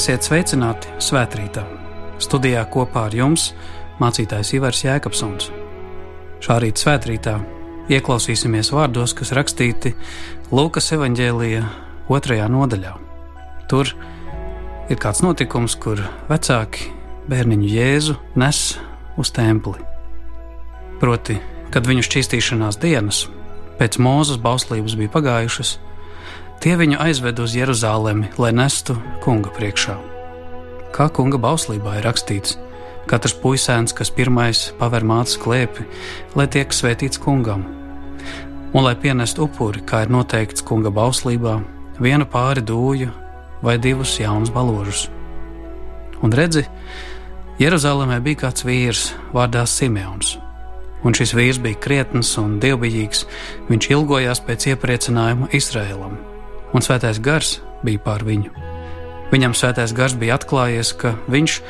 Esiet sveicināti svētkrītā. Studijā kopā ar jums mācītājs Ivars Jēkabsons. Šā rīta svētkrītā ieklausīsimies vārdos, kas rakstīti Lūkas evanģēlīja otrajā nodaļā. Tur ir kāds notikums, kur vecāki bērniņu Jēzu nes uz templi. Proti, kad viņu šķīstīšanās dienas pēc mūzes bauslības bija pagājušas, Tie viņu aizved uz Jeruzalemi, lai nestu kunga priekšā. Kā kunga bauslībā ir rakstīts, katrs puisēns, kas pirmais paver mātes klēpi, lai tiek svētīts kungam, un lai pienestu upuri, kā ir noteikts kunga bauslībā, vienu pāri dūju vai divus jaunus baložus. Un redzi, Jeruzalemē bija kāds vīrs vārdā Simeons. Un šis vīrs bija krietns un dievbijīgs, viņš ilgojās pēc iepriecinājuma Izrēlam un svētais gars bija pār viņu. Viņam svētais gars bija atklājies, ka viņš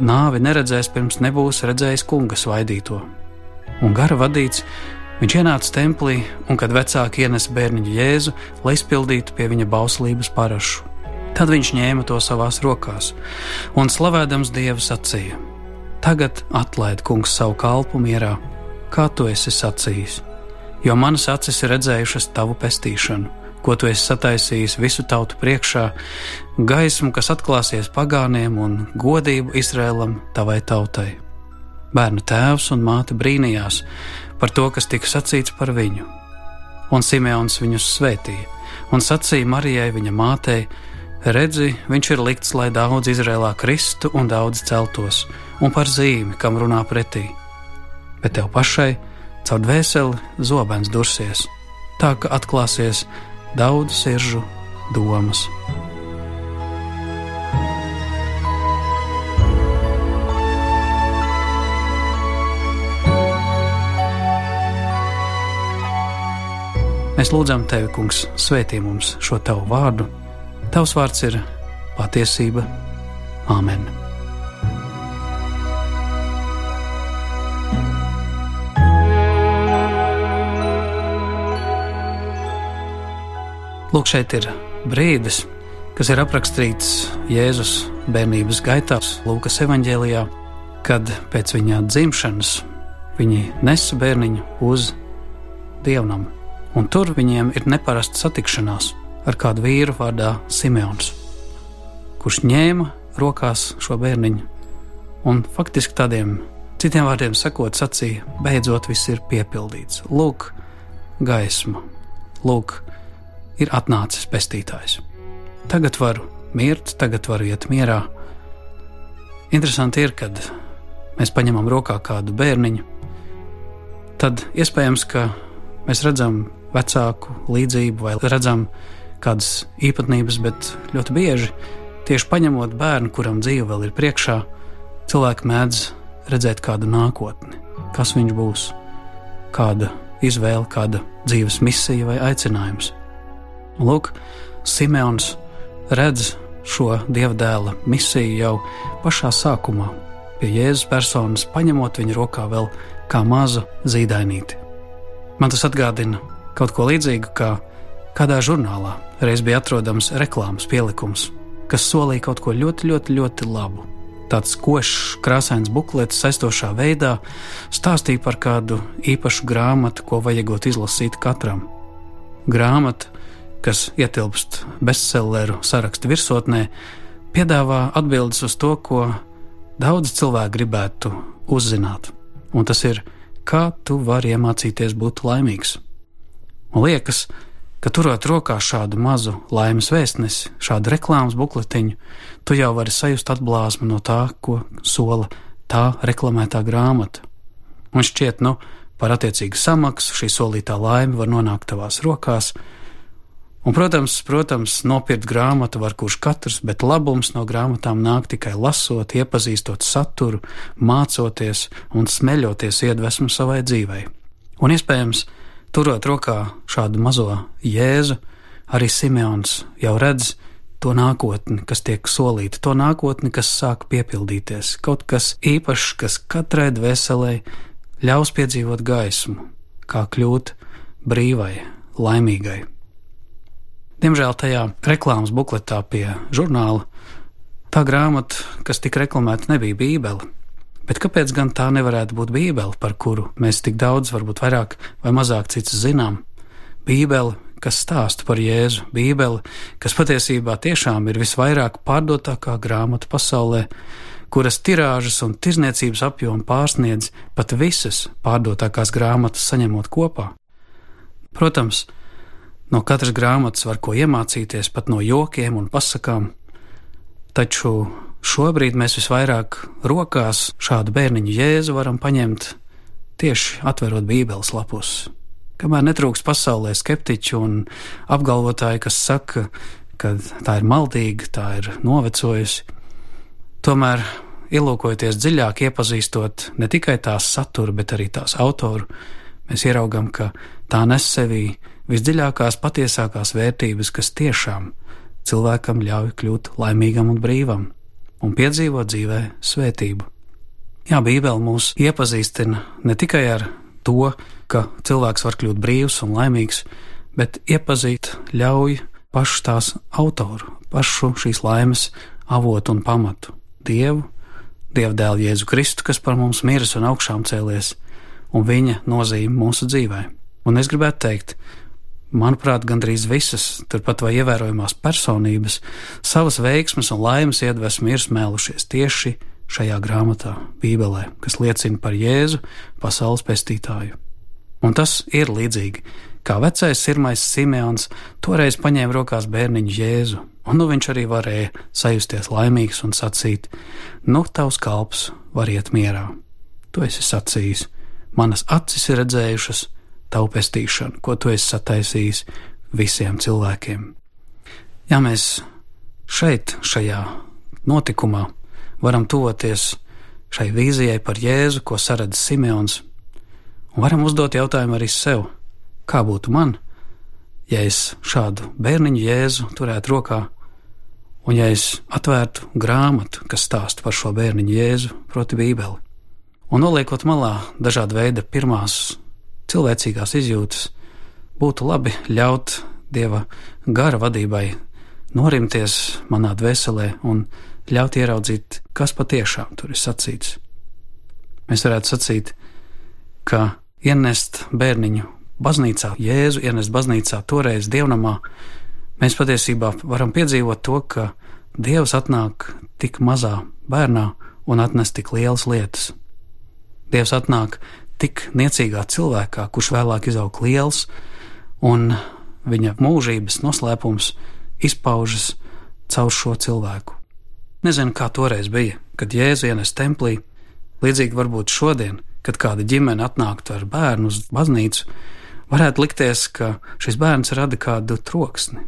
nāvi neredzēs, pirms nebūs redzējis kunga svaidīto. Un gara vadīts, viņš ienāca templī, un kad vecāki ienesa bērniņu jēzu, lai izpildītu pie viņa bauslības parašu. Tad viņš ņēma to savās rokās un, slavējams Dievu, sacīja: Tagad atlaid kungs savu kalpu mierā, kā tu esi sacījis, jo manas acis ir redzējušas tavu pestīšanu ko tu esi sataisījis visu tautu priekšā, gaismu, kas atklāsies pagāniem un godību Izrēlam, tavai tautai. Bērna tēvs un māte brīnījās par to, kas tika sacīts par viņu. Un Simeons viņus svētīja, un sacīja Marijai, viņa mātei: Redzi, viņš ir likts, lai daudz Izrēlā kristu un daudz celtos, un par zīmi, kam runā pretī. Bet tev pašai caur dvēseli zobens dursies, tā ka atklāsies daudz siržu domas. Mēs lūdzam Tevi, Kungs, svētī mums šo Tavu vārdu. Tavs vārds ir patiesība. Āmen! Lūk, šeit ir brīdis, kas ir aprakstīts Jēzus bērnības gaitās, Lūkas evanģēlijā, kad pēc viņa dzimšanas viņi nesa bērniņu uz dievnam, un tur viņiem ir neparasta satikšanās ar kādu vīru vārdā Simeons, kurš ņēma rokās šo bērniņu un faktiski tādiem citiem vārdiem sakot, sacīja, beidzot viss ir piepildīts. Lūk, gaisma, lūk, ir atnācis pestītājs. Tagad varu mirt, tagad varu iet mierā. Interesanti ir, kad mēs paņemam rokā kādu bērniņu, tad iespējams, ka mēs redzam vecāku līdzību vai redzam kādas īpatnības, bet ļoti bieži tieši paņemot bērnu, kuram dzīve vēl ir priekšā, cilvēki mēdz redzēt kādu nākotni, kas viņš būs, kāda izvēle, kāda dzīves misija vai aicinājums. Lūk, Simeons redz šo dievdēla misiju jau pašā sākumā, pie Jēzus personas, paņemot viņa rokā vēl kā mazu zīdainīti. Man tas atgādina kaut ko līdzīgu, kā kādā žurnālā reiz bija atrodams reklāmas pielikums, kas solīja kaut ko ļoti, ļoti, ļoti labu. Tāds košs, krāsains buklets, aizstošā veidā stāstīja par kādu īpašu grāmatu, ko vajagot izlasīt katram. Grāmata kas ietilpst bestselleru sarakstu virsotnē, piedāvā atbildes uz to, ko daudz cilvēku gribētu uzzināt. Un tas ir, kā tu vari iemācīties būt laimīgs. Man liekas, ka turot rokā šādu mazu laimes vēstnesi, šādu reklāmas bukletiņu, tu jau vari sajust atblāzmu no tā, ko sola tā reklamētā grāmata. Un šķiet, nu, par attiecīgu samaksu šī solītā laime var nonākt tavās rokās, Un, protams, protams, nopirkt grāmatu var kurš katrs, bet labums no grāmatām nāk tikai lasot, iepazīstot saturu, mācoties un smeļoties iedvesmu savai dzīvei. Un, iespējams, turot rokā šādu mazo jēzu, arī Simeons jau redz to nākotni, kas tiek solīta, to nākotni, kas sāk piepildīties, kaut kas īpašs, kas katrai dvēselē ļaus piedzīvot gaismu, kā kļūt brīvai, laimīgai. Diemžēl tajā reklāmas bukletā pie žurnāla Tā grāmata, kas tika reklamēta, nebija Bībele. Bet kāpēc gan tā nevarētu būt Bībele, par kuru mēs tik daudz, varbūt vairāk vai mazāk cits zinām? Bībele, kas stāsta par Jēzu, Bībele, kas patiesībā tiešām ir visvairāk pārdotākā grāmata pasaulē, kuras tirāžas un tirzniecības apjomu pārsniedz pat visas pārdotākās grāmatas saņemot kopā. Protams, no katras grāmatas var ko iemācīties, pat no jokiem un pasakām, taču šobrīd mēs visvairāk rokās šādu bērniņu jēzu varam paņemt tieši atverot Bībeles lapus. Kamēr netrūks pasaulē skeptiķu un apgalvotāji, kas saka, ka tā ir maldīga, tā ir novecojusi, tomēr ielūkojoties dziļāk, iepazīstot ne tikai tās saturu, bet arī tās autoru, mēs ieraugām, ka tā nes sevī visdziļākās, patiesākās vērtības, kas tiešām cilvēkam ļauj kļūt laimīgam un brīvam un piedzīvot dzīvē svētību. Jā, Bībele mūs iepazīstina ne tikai ar to, ka cilvēks var kļūt brīvs un laimīgs, bet iepazīt ļauj pašu tās autoru, pašu šīs laimes avotu un pamatu - Dievu Dieva dēlu Jēzu Kristu, kas par mums miris un augšām cēlies, un viņa nozīme mūsu dzīvē. Un es gribētu teikt, manuprāt, gandrīz visas, turpat vai ievērojamās personības, savas veiksmes un laimes iedvesmu ir smēlušies tieši šajā grāmatā, Bībelē, kas liecina par Jēzu, pasaules pestītāju. Un tas ir līdzīgi, kā vecais sirmais Simeons toreiz paņēma rokās bērniņu Jēzu un nu viņš arī varēja sajusties laimīgs un sacīt: Nu, tavs kalps var iet mierā. Tu esi sacījis, manas acis ir redzējušas tavu pestīšanu, ko tu esi sataisījis visiem cilvēkiem. Ja mēs šeit, šajā notikumā, varam tuvoties šai vīzijai par Jēzu, ko saredz Simeons, un varam uzdot jautājumu arī sev, kā būtu man, ja es šādu bērniņu jēzu turētu rokā, un ja es atvērtu grāmatu, kas stāsta par šo bērniņu jēzu, proti, Bībeli, un noliekot malā dažāda veida pirmās cilvēcīgās izjūtas, būtu labi ļaut dieva gara vadībai norimties manā dvēselē un ļaut ieraudzīt, kas patiešām tur ir sacīts. Mēs varētu sacīt, ka ienest bērniņu baznīcā, Jēzu ienest baznīcā, toreiz dievnamā, mēs patiesībā varam piedzīvot to, ka Dievs atnāk tik mazā bērnā un atnes tik lielas lietas. Dievs atnāk tik niecīgā cilvēkā, kurš vēlāk izaug liels, un viņa mūžības noslēpums izpaužas caur šo cilvēku. Nezinu, kā toreiz bija, kad Jēzus ienes templī, līdzīgi varbūt šodien, kad kāda ģimene atnāktu ar bērnu uz baznīcu, Varētu likties, ka šis bērns rada kādu troksni,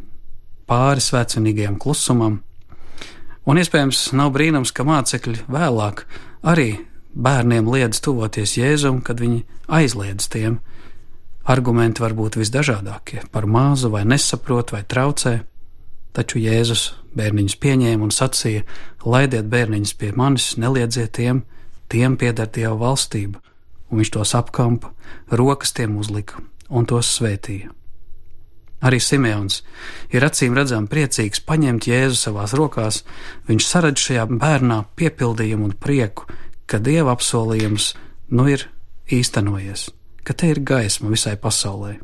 pāri svētcenīgajam klusumam, un iespējams nav brīnums, ka mācekļi vēlāk arī bērniem liedz tuvoties Jēzum, kad viņi aizliedz tiem. Argumenti var būt visdažādākie - par mazu vai nesaprot vai traucē, taču Jēzus bērniņus pieņēma un sacīja: Laidiet bērniņus pie manis, neliedziet tiem, tiem pieder Dieva valstība, un viņš tos apkampa, rokas tiem uzlika un tos svētīja. Arī Simeons ir acīm redzami priecīgs paņemt Jēzu savās rokās, viņš saredz šajā bērnā piepildījumu un prieku, ka dieva apsolījums nu ir īstenojies, ka te ir gaisma visai pasaulē.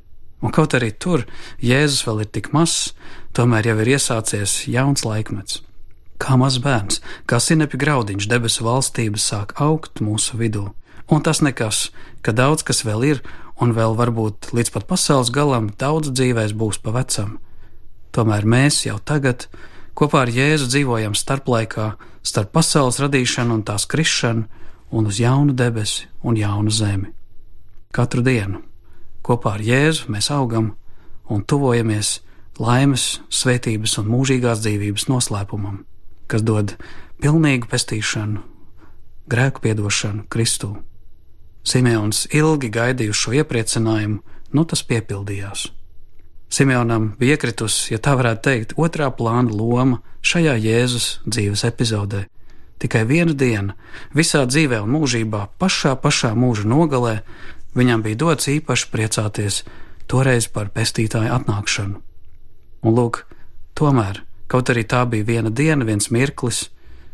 Un kaut arī tur Jēzus vēl ir tik mazs, tomēr jau ir iesācies jauns laikmets. Kā mazs bērns, kā sinepju graudiņš debesu valstības sāk augt mūsu vidū. Un tas nekas, ka daudz kas vēl ir un vēl varbūt līdz pat pasaules galam daudz dzīvēs būs pa vecam. Tomēr mēs jau tagad kopā ar Jēzu dzīvojam starplaikā, starp pasaules radīšanu un tās krišanu, un uz jaunu debesi un jaunu zemi. Katru dienu kopā ar Jēzu mēs augam un tuvojamies laimes, svētības un mūžīgās dzīvības noslēpumam, kas dod pilnīgu pestīšanu, grēku piedošanu Kristū. Simeons ilgi gaidīja šo iepriecinājumu, nu tas piepildījās. Simeonam bija iekritusi, ja tā varētu teikt, otrā plāna loma šajā Jēzus dzīves epizodē. Tikai viena diena, visā dzīvē un mūžībā, pašā pašā mūža nogalē, viņam bija dots īpaši priecāties toreiz par pestītāju atnākšanu. Un lūk, tomēr, kaut arī tā bija viena diena, viens mirklis,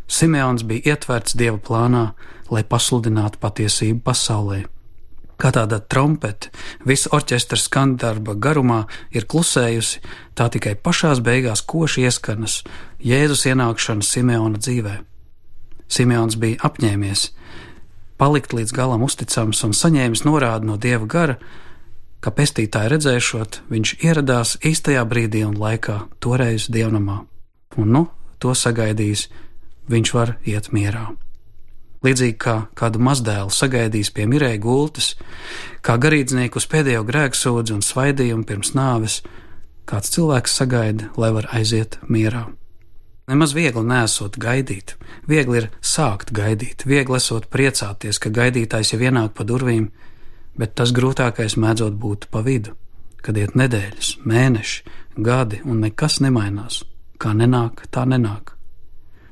Simeons bija ietverts dieva plānā, lai pasludinātu patiesību pasaulē. Kā tāda trompete, visa orķestra skandarba garumā ir klusējusi, tā tikai pašās beigās koši ieskanas Jēzus ienākšanas Simeona dzīvē. Simeons bija apņēmies palikt līdz galam uzticams un saņēmis norādi no dieva gara, ka pestītāju redzēšot, viņš ieradās īstajā brīdī un laikā, toreiz dievnamā. Un nu, to sagaidījis, viņš var iet mierā. Līdzīgi kā kādu mazdēlu sagaidījis pie mirēja gultas, kā garīdznieku uz pēdējo grēksūdzi un svaidījumu pirms nāves, kāds cilvēks sagaida, lai var aiziet mierā. Nemaz viegli nesot gaidīt, viegli ir sākt gaidīt, viegli esot priecāties, ka gaidītājs jau ienāk pa durvīm, bet tas grūtākais mēdzot būt pa vidu, kad iet nedēļas, mēneši, gadi un nekas nemainās. Kā nenāk, tā nenāk.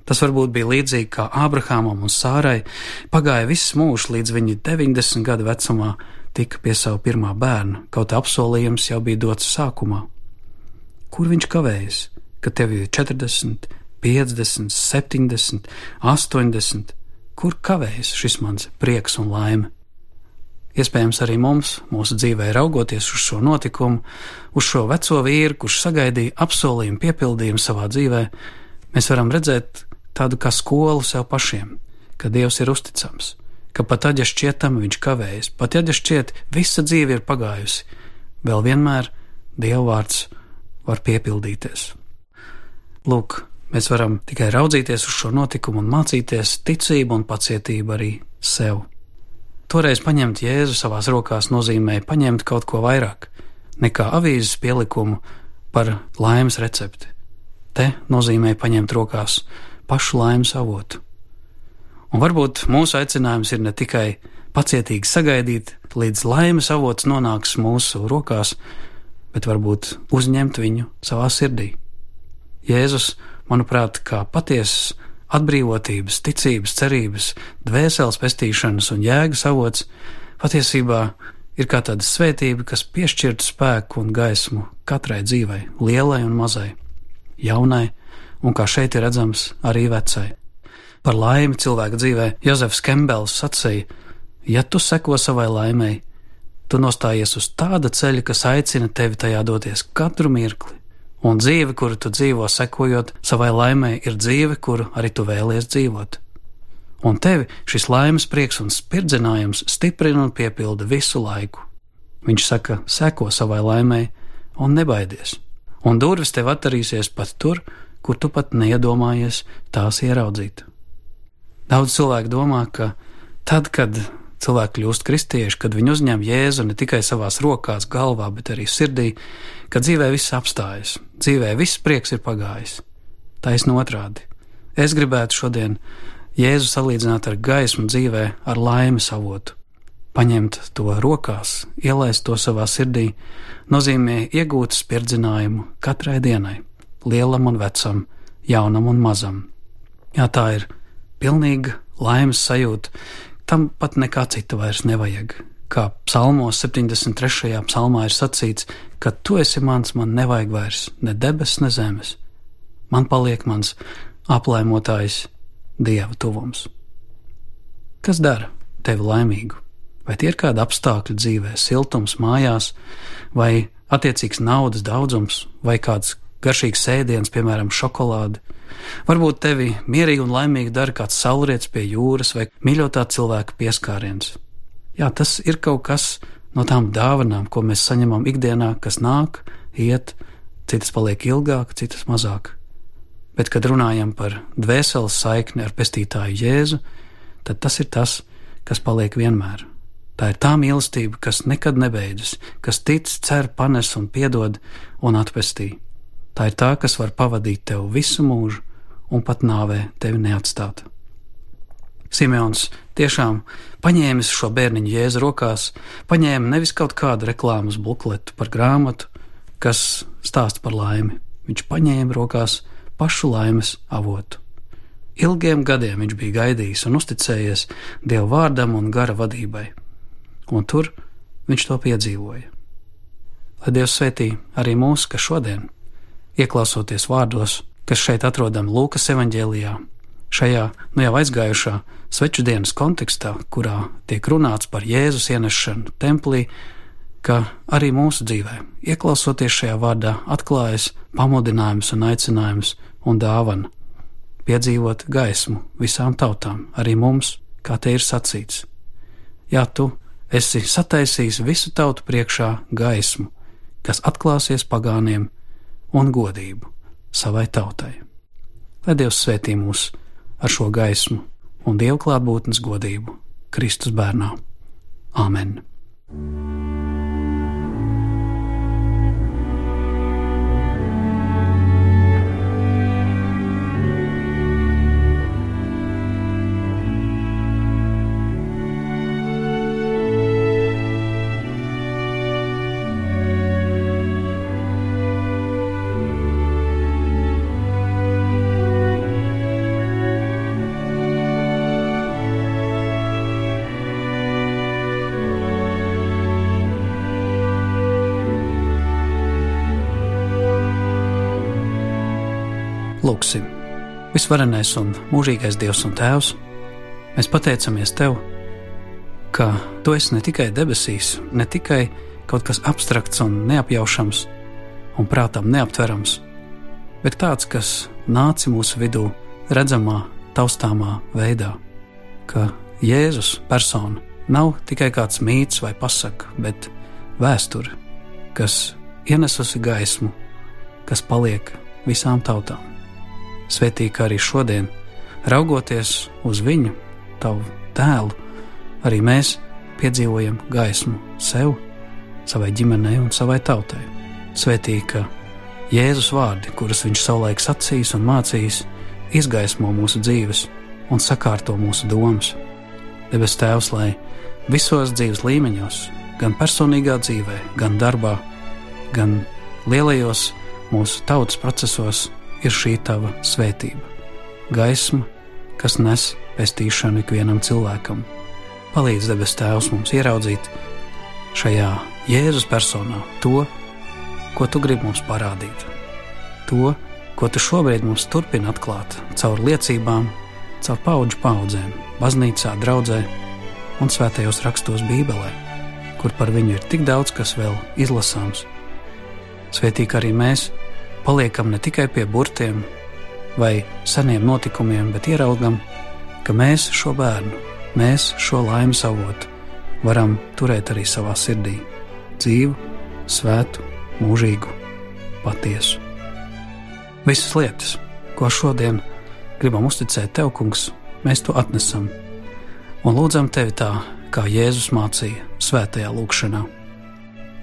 Tas varbūt bija līdzīgi kā Ābrahamam un Sārai. Pagāja viss mūžs, līdz viņi 90 gadu vecumā tika pie sava pirmā bērna, kaut apsolījums jau bija dots sākumā. Kur viņš kavējas, kad tev ir 40, 50, 70, 80? Kur kavējas šis mans prieks un laime? Iespējams, arī mums, mūsu dzīvē, raugoties uz šo notikumu, uz šo veco vīru, kurš sagaidīja apsolījumu piepildījumu savā dzīvē, mēs varam redzēt, tādu kā skolu sev pašiem, ka Dievs ir uzticams, ka pat tad, ja šķietam viņš kavējas, pat ja šķiet visa dzīve ir pagājusi, vēl vienmēr Dieva vārds var piepildīties. Lūk, mēs varam tikai raudzīties uz šo notikumu un mācīties ticību un pacietību arī sev. Toreiz paņemt Jēzu savās rokās nozīmēja paņemt kaut ko vairāk nekā avīzes pielikumu par laimes recepti. Te nozīmēja paņemt rokās pašu laimes avotu. Un varbūt mūsu aicinājums ir ne tikai pacietīgi sagaidīt, līdz laimes avots nonāks mūsu rokās, bet varbūt uzņemt viņu savā sirdī. Jēzus, manuprāt, kā patiesas atbrīvotības, ticības, cerības, dvēseles pestīšanas un jēgas avots, patiesībā ir kā tāda svētība, kas piešķirtu spēku un gaismu katrai dzīvei, lielai un mazai, jaunai un kā šeit ir redzams, arī vecai. Par laimi cilvēka dzīvē Jozefs Kembels sacīja: Ja tu seko savai laimei, tu nostājies uz tāda ceļa, kas aicina tevi tajā doties katru mirkli, un dzīve, kuru tu dzīvo sekojot savai laimei, ir dzīve, kuru arī tu vēlies dzīvot. Un tevi šis laimes prieks un spirdzinājums stiprina un piepilda visu laiku. Viņš saka, seko savai laimei un nebaidies, un durvis tev atverīsies pat tur, kur tu pat neiedomājies tās ieraudzīt. Daudz cilvēku domā, ka tad, kad cilvēki kļūst kristieši, kad viņi uzņem jēzu ne tikai savās rokās, galvā, bet arī sirdī, ka dzīvē viss apstājas, dzīvē viss prieks ir pagājis. Taisn otrādi. Es gribētu šodien Jēzu salīdzināt ar gaismu dzīvē, ar laimes avotu. Paņemt to rokās, ielaist to savā sirdī, nozīmē iegūt spirdzinājumu katrai dienai lielam un vecam, jaunam un mazam. Jā, tā ir pilnīga laimes sajūta. Tam pat nekā cita vairs nevajag. Kā psalmos 73. psalmā ir sacīts, ka tu esi mans, man nevajag vairs ne debesis, ne zemes. Man paliek mans aplaimotājs, dieva tuvums. Kas dara tevi laimīgu? Vai tie ir kādi apstākļi dzīvē, siltums mājās, vai attiecīgs naudas daudzums, vai kāds garšīgs ēdiens, piemēram, šokolāde. Varbūt tevi mierīgi un laimīgi dara kāds saulrietis pie jūras vai mīļotā cilvēka pieskāriens. Jā, tas ir kaut kas no tām dāvanām, ko mēs saņemam ikdienā, kas nāk, iet, citas paliek ilgāk, citas mazāk. Bet, kad runājam par dvēseles saikni ar pestītāju Jēzu, tad tas ir tas, kas paliek vienmēr. Tā ir tā mīlestība, kas nekad nebeidzas, kas tic, cer, panes un piedod un atpestī. Tā ir tā, kas var pavadīt tev visu mūžu un pat nāvē tevi neatstāt. Simeons tiešām paņēmis šo bērniņu jēzu rokās, paņēma nevis kaut kādu reklāmas bukletu par grāmatu, kas stāsta par laimi. Viņš paņēma rokās pašu laimes avotu. Ilgiem gadiem viņš bija gaidījis un uzticējies Dieva vārdam un gara vadībai, un tur viņš to piedzīvoja. Lai Dievs svētī arī mūs, ka šodien Ieklausoties vārdos, kas šeit atrodam Lūkas evanģēlijā, šajā nu jau aizgājušā sveču dienas kontekstā, kurā tiek runāts par Jēzus ienešanu templī, ka arī mūsu dzīvē, ieklausoties šajā vārdā, atklājas pamudinājums un aicinājums un dāvana piedzīvot gaismu visām tautām, arī mums, kā te ir sacīts. Jā, tu esi sataisījis visu tautu priekšā gaismu, kas atklāsies pagāniem un godību savai tautai. Lai Dievs svētī mūs ar šo gaismu un Dieva klātbūtnes godību Kristus bērnā. Āmen! Lūksim, visvarenais un mūžīgais Dievs un Tēvs, mēs pateicamies Tev, ka Tu esi ne tikai debesīs, ne tikai kaut kas abstrakts un neapjaušams un prātam neaptverams, bet tāds, kas nāca mūsu vidū redzamā, taustāmā veidā, ka Jēzus persona nav tikai kāds mīts vai pasaka, bet vēsture, kas ienesusi gaismu, kas paliek visām tautām. Svetīgi, ka arī šodien, raugoties uz viņu, tavu tēlu, arī mēs piedzīvojam gaismu sev, savai ģimenei un savai tautai. Svetīgi, ka Jēzus vārdi, kurus viņš savulaik sacīs un mācīs, izgaismo mūsu dzīves un sakārto mūsu domas. Debes Tēvs, lai visos dzīves līmeņos, gan personīgā dzīvē, gan darbā, gan lielajos mūsu tautas procesos, ir šī tava svētība, gaisma, kas nes pestīšanu ikvienam cilvēkam. Palīdz debes Tēvs mums ieraudzīt šajā Jēzus personā to, ko tu gribi mums parādīt, to, ko tu šobrīd mums turpini atklāt caur liecībām, caur paudžu paudzēm, baznīcā, draudzē un svētajos rakstos Bībelē, kur par viņu ir tik daudz kas vēl izlasāms. Svētīgi arī mēs! Paliekam ne tikai pie burtiem vai seniem notikumiem, bet ieraugam, ka mēs šo bērnu, mēs šo laimes avotu varam turēt arī savā sirdī - dzīvu, svētu, mūžīgu, patiesu. Visas lietas, ko šodien gribam uzticēt Tev, Kungs, mēs to atnesam un lūdzam Tevi tā, kā Jēzus mācīja svētajā lūkšanā.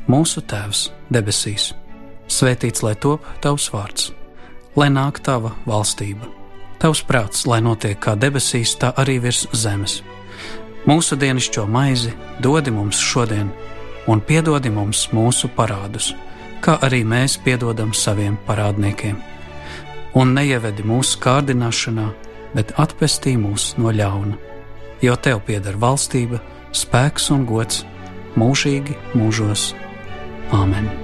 Mūsu Tēvs debesīs! Svētīts lai top tavs vārds, lai nāk tava valstība, tavs prāts, lai notiek kā debesīs, tā arī virs zemes. Mūsu dienascho maizi dodi mums šodien, un piedodi mums mūsu parādus, kā arī mēs piedodam saviem parādniekiem. Un neievedi mūsu kārdināšanā, bet atpestī mūs no ļauna, jo tev pieder valstība, spēks un gods mūžīgi mūžos. Āmen!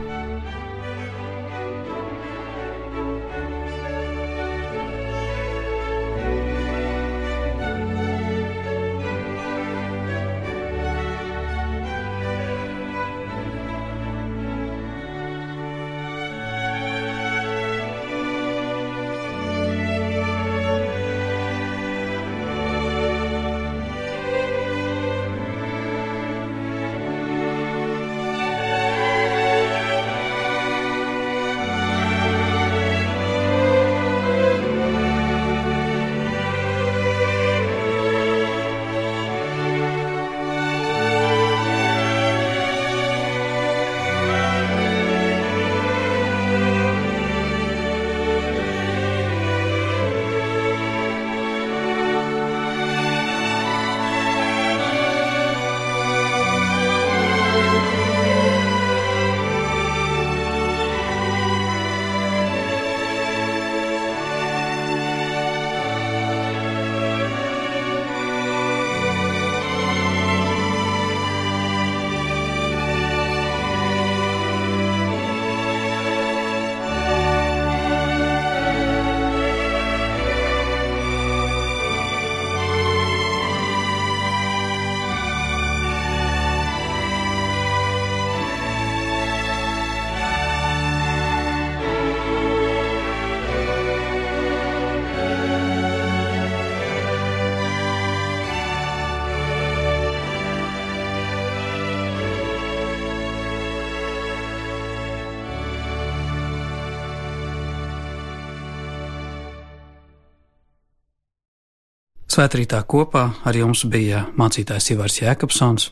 Svētrītā kopā ar jums bija mācītājs Ivars Jēkabsons,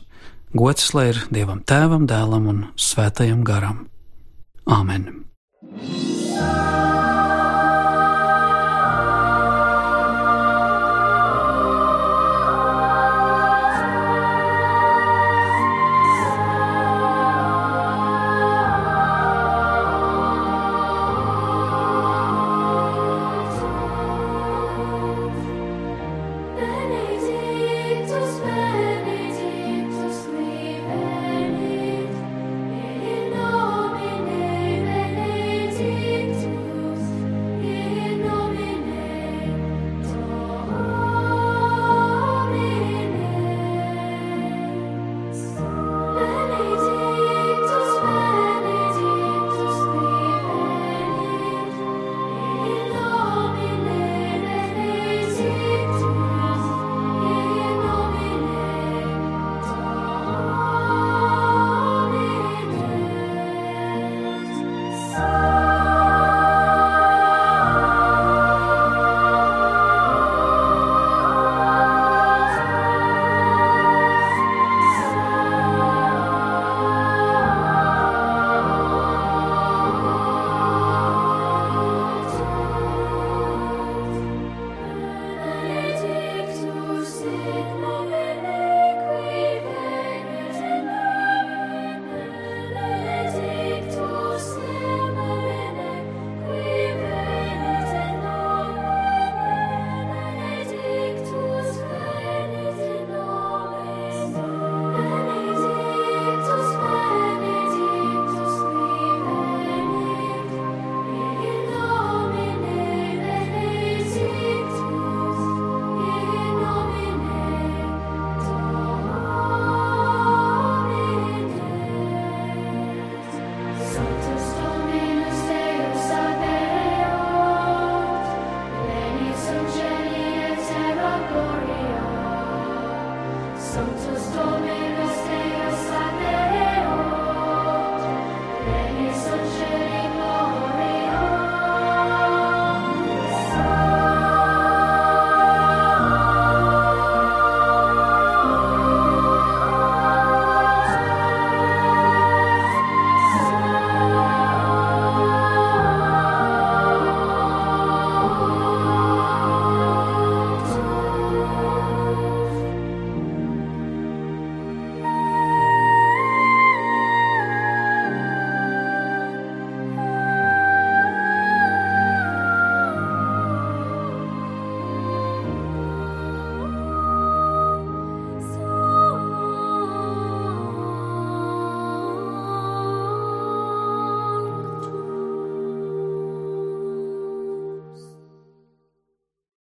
gods lai ir Dievam Tēvam, Dēlam un Svētajam Garam. Āmen!